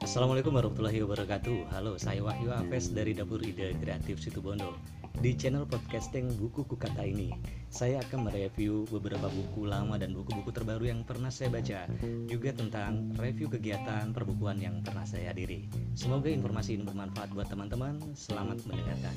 Assalamualaikum warahmatullahi wabarakatuh. Halo, saya Wahyu Aves dari Dapur Ide Kreatif Situbondo. Di channel podcasting Buku Kukata ini Saya akan mereview beberapa buku lama dan buku-buku terbaru yang pernah saya baca Juga tentang review kegiatan perbukuan yang pernah saya hadiri. Semoga informasi ini bermanfaat buat teman-teman. Selamat mendengarkan.